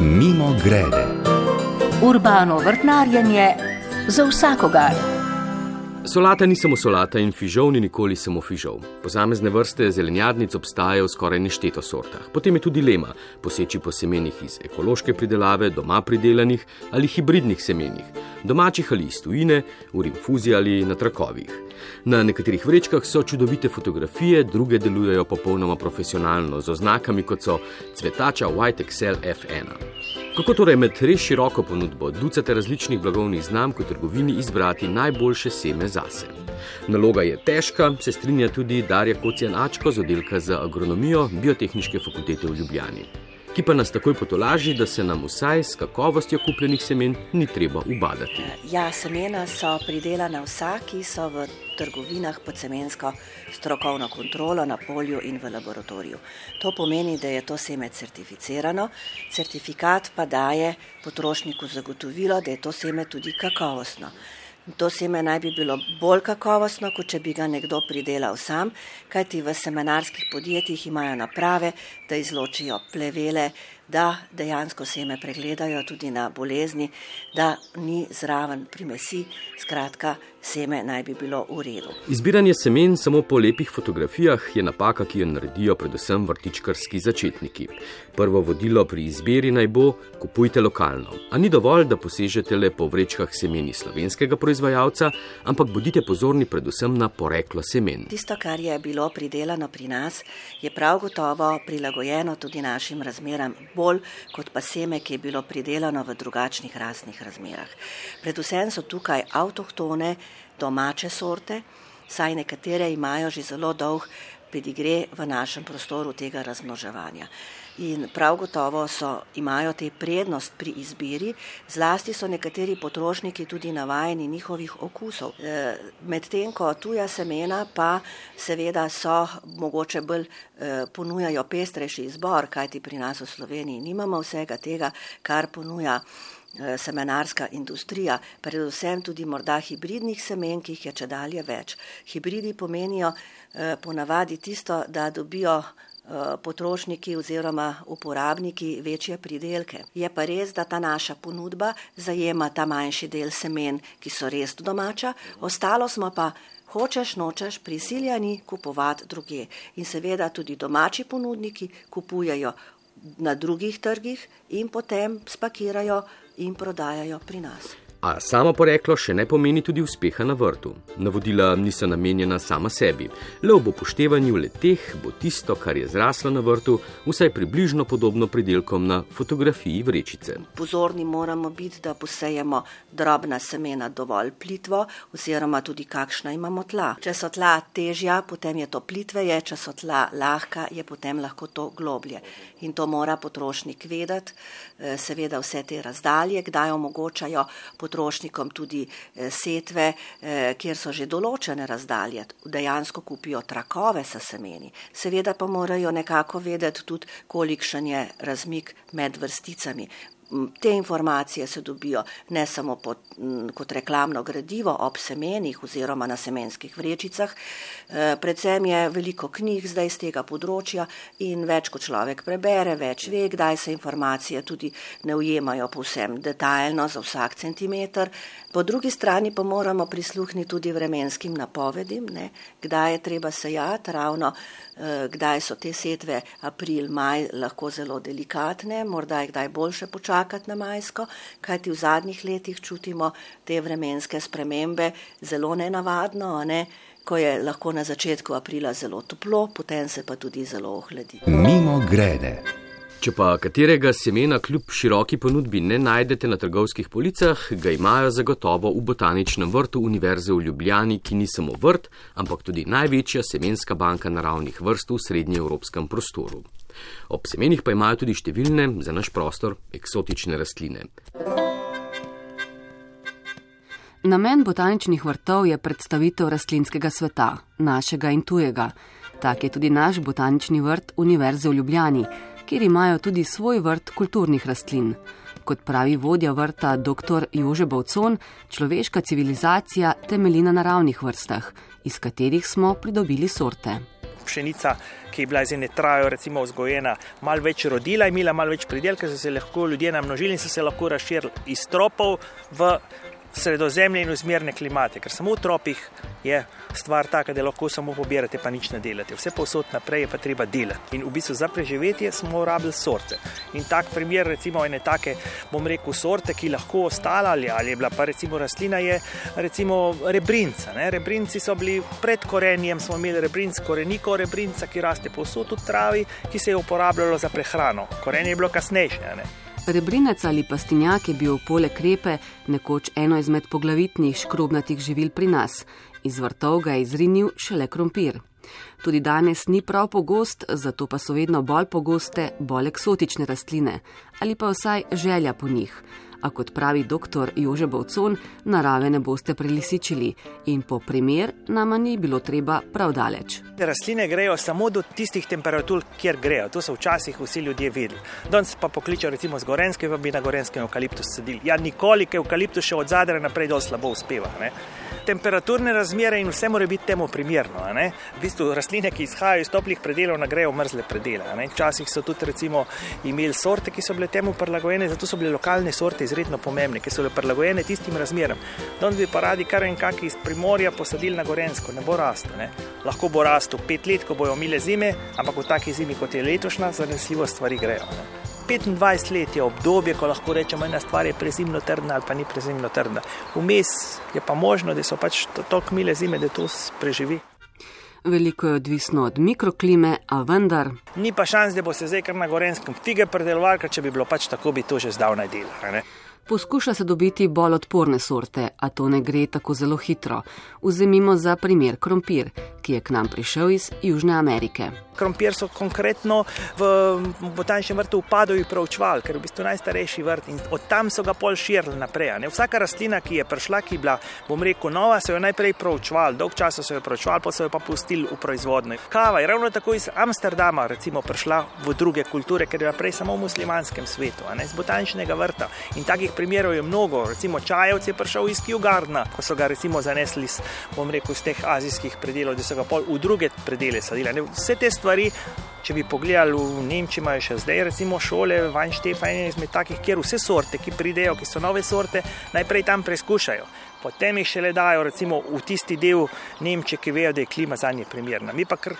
Mimo grede. Urbano vrtnarjenje za vsakogar. Solata ni samo solata in fižol ni nikoli samo fižol. Posamezne vrste zelenjadnic obstajajo v skoraj nešteto sortah. Potem je tudi lema, poseči po semenih iz ekološke pridelave, doma pridelanih ali hibridnih semenih, domačih ali iz tujine, v rinfuziji ali na trakovih. Na nekaterih vrečkah so čudovite fotografije, druge delujejo popolnoma profesionalno, z oznakami kot so cvetača White Excel F1. Kako torej med res široko ponudbo ducate različnih blagovnih znamk v trgovini izbrati najboljše seme zase? Naloga je težka, se strinja tudi Darja Kocijan-Ačko z oddelka za agronomijo Biotehničke fakultete v Ljubljani ki pa nas takoj potolaži, da se nam vsaj s kakovostjo kupljenih semen ni treba ubadati. Ja, semena so pridelana vsa, ki so v trgovinah pod semensko strokovno kontrolo na polju in v laboratoriju. To pomeni, da je to seme certificirano, certifikat pa daje potrošniku zagotovilo, da je to seme tudi kakovostno. To seme naj bi bilo bolj kakovostno, kot če bi ga nekdo pridelal sam, kajti v semenarskih podjetjih imajo naprave, da izločijo plevele, da dejansko seme pregledajo tudi na bolezni, da ni zraven primesi, skratka, seme naj bi bilo v redu. Izbiranje semen samo po lepih fotografijah je napaka, ki jo naredijo predvsem vrtičkarski začetniki. Prvo vodilo pri izbiri naj bo: kupujte lokalno. A ni dovolj, da posežete le po vrečkah semeni slovenskega proizvajalca, ampak bodite pozorni predvsem na poreklo semen. Tisto, kar je bilo pridelano pri nas, je prav gotovo prilagojeno tudi našim razmeram bolj kot pa seme, ki je bilo pridelano v drugačnih rasnih razmerah. Predvsem so tukaj avtohtone, domače sorte, saj nekatere imajo že zelo dolg pedigre v našem prostoru tega razmnoževanja in prav gotovo so, imajo te prednost pri izbiri, zlasti so nekateri potrošniki tudi navajeni njihovih okusov. E, medtem ko tuja semena pa seveda so mogoče bolj e, ponujajo pestrejši izbor, kajti pri nas v Sloveniji nimamo vsega tega, kar ponuja semenarska industrija, predvsem tudi morda hibridnih semen, ki jih je če dalje več. Hibridi pomenijo ponavadi tisto, da dobijo Eh, potrošniki oziroma uporabniki večje pridelke. Je pa res, da ta naša ponudba zajema ta manjši del semen, ki so res domača, ostalo smo pa. Hočeš, nočeš, prisiljeni kupovati druge. In seveda tudi domači ponudniki kupujejo na drugih trgih in potem spakirajo in prodajajo pri nas. A samo poreklo še ne pomeni tudi uspeha na vrtu. Navodila niso namenjena sama sebi, le ob upoštevanju le teh bo tisto, kar je zraslo na vrtu, vsaj približno podobno pridelkom na fotografiji vrečice. Pozorni moramo biti, da posejemo drobna semena dovolj plitvo, oziroma tudi kakšna imamo tla. Če so tla težja, potem je to plitveje, če so tla lahka, je potem lahko to globlje. In to mora potrošnik vedeti, eh, seveda vse te razdalje, kdaj omogočajo potrošniki potrošnikom tudi eh, setve, eh, kjer so že določene razdalje, dejansko kupijo trakove sa semeni. Seveda pa morajo nekako vedeti tudi, kolikšen je razmik med vrsticami. Te informacije se dobijo ne samo pod, kot reklamno gradivo ob semenih oziroma na semenskih vrečicah, e, predvsem je veliko knjig zdaj z tega področja in več kot človek prebere, več ve, kdaj se informacije tudi ne ujemajo povsem detaljno za vsak centimeter. Po drugi strani pa moramo prisluhniti tudi vremenskim napovedim, ne, kdaj je treba sejati ravno Eh, kdaj so te setve, april, maj, lahko zelo delikatne, morda je kdaj boljše počakati na majsko, kajti v zadnjih letih čutimo te vremenske spremembe zelo nenavadno, ne? ko je lahko na začetku aprila zelo toplo, potem se pa tudi zelo ohladi. Mimo grede. Če pa katerega semena kljub široki ponudbi ne najdete na trgovskih policah, ga imajo zagotovo v botaničnem vrtu Univerze v Ljubljani, ki ni samo vrt, ampak tudi največja semenska banka naravnih vrst v srednjeevropskem prostoru. Ob semenih pa imajo tudi številne za naš prostor eksotične rastline. Namen botaničnih vrtov je predstavitev rastlinskega sveta, našega in tujega. Tak je tudi naš botanični vrt Univerze v Ljubljani kjer imajo tudi svoj vrt kulturnih rastlin. Kot pravi vodja vrta dr. Jože Bovcon, človeška civilizacija temelji na naravnih vrstah, iz katerih smo pridobili sorte. pšenica, ki je bila iz ene trajo, recimo vzgojena, malo več rodila, imela malo več pridelka, so se lahko ljudje namnožili in so se lahko razširili iz tropov v sredozemlje in vzmerne klimate, ker samo v tropih je stvar taka, da lahko samo pobirate, pa nič ne delate. Vse posod naprej je pa treba delati. In v bistvu za preživetje smo rabili sorte. In tak primer, recimo ene take, bom rekel, sorte, ki lahko ostala ali, ali je bila pa recimo rastlina, je recimo rebrinca. Ne? Rebrinci so bili pred korenjem, smo imeli rebrinc, koreniko rebrinca, ki raste posod v travi, ki se je uporabljalo za prehrano. Korenje je bilo kasnejše. Ne? Rebrinec ali pastinjak je bil poleg krepe nekoč eno izmed poglavitnih škrobnatih živil pri nas. Iz vrtov ga je izrinil šele krompir. Tudi danes ni prav pogost, zato pa so vedno bolj pogoste bolj eksotične rastline ali pa vsaj želja po njih a kot pravi dr. Jože Bovcon, narave ne boste prelisičili in po primer nama ni bilo treba prav daleč. Rastline grejo samo do tistih temperatur, kjer grejo. To so včasih vsi ljudje vedeli. Danes pa pokličejo recimo z Gorenske, pa bi na Gorenskem eukaliptus sedili. Ja, nikoli, ker eukaliptus še od zadra naprej dol slabo uspeva. Ne? temperaturne razmere in vse mora biti temu primerno. V bistvu rastline, ki izhajajo iz toplih predelov, nagrejo mrzle predele. Včasih so tudi recimo, imeli sorte, ki so bile temu prilagojene, zato so bile lokalne sorte izredno pomembne, ki so bile prilagojene tistim razmeram. Danes bi pa radi kar en kak iz primorja posadili na Gorensko, ne bo rastel. Ne? Lahko bo rastel pet let, ko bojo mile zime, ampak v taki zimi, kot je letošnja, zanesljivo stvari grejo. Ne? 25 let je obdobje, ko lahko rečemo, je stvar prezimno trdna ali pa ni prezimno trdna. Vmes je pa možno, da so pač tako mile zime, da to preživi. Veliko je odvisno od mikroklime, a vendar. Ni pa šans, da bo se zdaj kar na Gorenskem fige predeloval, ker če bi bilo pač tako, bi to že zdavnaj delal. Poskuša se dobiti bolj odporne sorte, a to ne gre tako zelo hitro. Vzemimo za primer krompir, ki je k nam prišel iz Južne Amerike krompir so konkretno v botaničnem vrtu upadali proučval, ker je v bistvu najstarejši vrt in od tam so ga pol širili naprej. Ne? Vsaka rastlina, ki je prišla, ki je bila, bom rekel, nova, so jo najprej proučval, dolg časa so jo proučval, pa so jo pa pustili v proizvodnjo. Kava je ravno tako iz Amsterdama recimo, prišla v druge kulture, ker je bila prej samo v muslimanskem svetu, iz botaničnega vrta. In takih primerov je mnogo, recimo čajevci je prišel iz Kjugarna, ko so ga recimo zanesli, bom rekel, iz teh azijskih predelov, da so ga pol v druge predele sadili. Vse te stvari. Če bi pogledali v Nemčiji, imajo še zdaj recimo šole, Vajnštefa ena izmed takih, kjer vse sorte, ki pridejo, ki so nove sorte, najprej tam preizkušajo. Potem jih še le dajo recimo v tisti del Nemčije, ki vejo, da je klima za nje primerna. Mi pa kar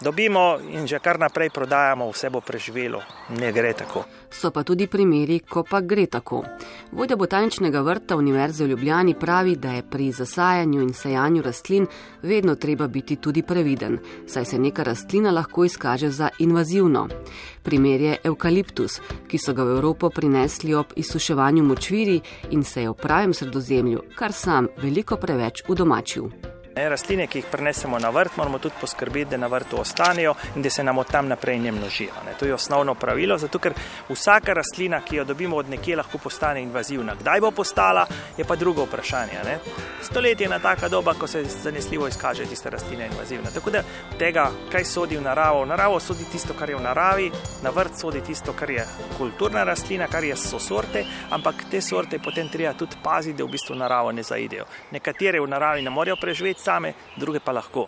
dobimo in že kar naprej prodajamo, vse bo preživelo. Ne gre tako. So pa tudi primeri, ko pa gre tako. Vodja botaničnega vrta Univerze v Ljubljani pravi, da je pri zasajanju in sajanju rastlin vedno treba biti tudi previden, saj se neka rastlina lahko izkaže za invazivno. Primer je eukaliptus, ki so ga v Evropo prinesli ob izsuševanju močviri in se je v pravem sredozemlju kar sam veliko preveč udomačil. Ne, rastline, ki jih prenesemo na vrt, moramo tudi poskrbeti, da na vrtu ostanejo in da se nam od tam naprej ne množijo. Ne. To je osnovno pravilo, zato ker vsaka rastlina, ki jo dobimo od nekje, lahko postane invazivna. Kdaj bo postala, je pa drugo vprašanje. Ne. Stoletje je ena taka doba, ko se zanesljivo izkaže tiste rastline invazivne. Tako da tega, kaj sodi v naravo, v naravo sodi tisto, kar je v naravi, na vrt sodi tisto, kar je kulturna rastlina, kar je so sorte, ampak te sorte potem treba tudi paziti, da v bistvu naravo ne zaidejo. Nekatere v naravi ne morejo preživeti same, druge pa lahko.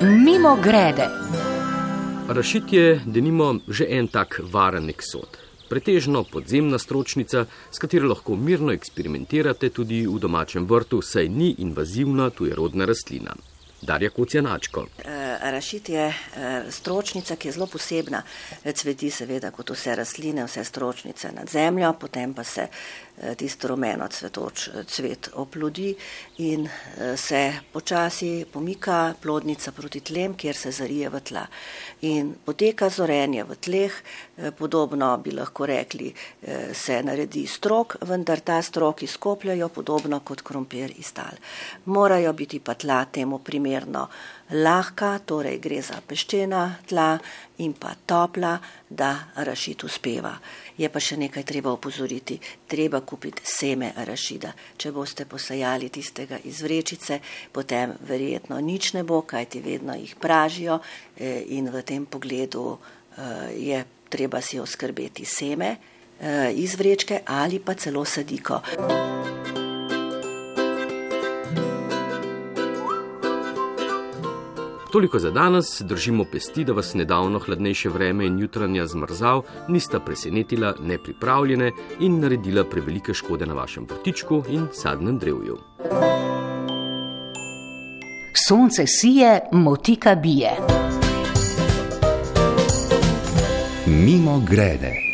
Mimo grede. Rašit je, da nimo že en tak varen eksot. Pretežno podzemna stročnica, s katero lahko mirno eksperimentirate tudi v domačem vrtu, saj ni invazivna tujerodna rastlina. Darja Kucijanačko. Eh, rašit je eh, stročnica, ki je zelo posebna. Cveti seveda kot vse rastline, vse stročnice nad zemljo, potem pa se Eh, tisto rumeno cvetoč cvet oplodi in se počasi pomika plodnica proti tlem, kjer se zarije v tla. In poteka zorenje v tleh, podobno bi lahko rekli, se naredi strok, vendar ta strok izkopljajo podobno kot krompir iz tal. Morajo biti pa tla temu primerno lahka, torej gre za peščena tla in pa topla, da rašit uspeva. Je pa še nekaj treba opozoriti, treba kupiti seme arašida. Če boste posajali tistega iz vrečice, potem verjetno nič ne bo, kajti vedno jih pražijo eh, in v tem pogledu eh, je treba si oskrbeti seme eh, iz vrečke ali pa celo sadiko. To Toliko za danes, držimo pesti, da vas nedavno hladnejše vreme in jutranja zmrzav nista presenetila nepripravljene in naredila prevelike škode na vašem vrtičku in sadnem drevju. Sonce sije, motika bije. Mimo grede.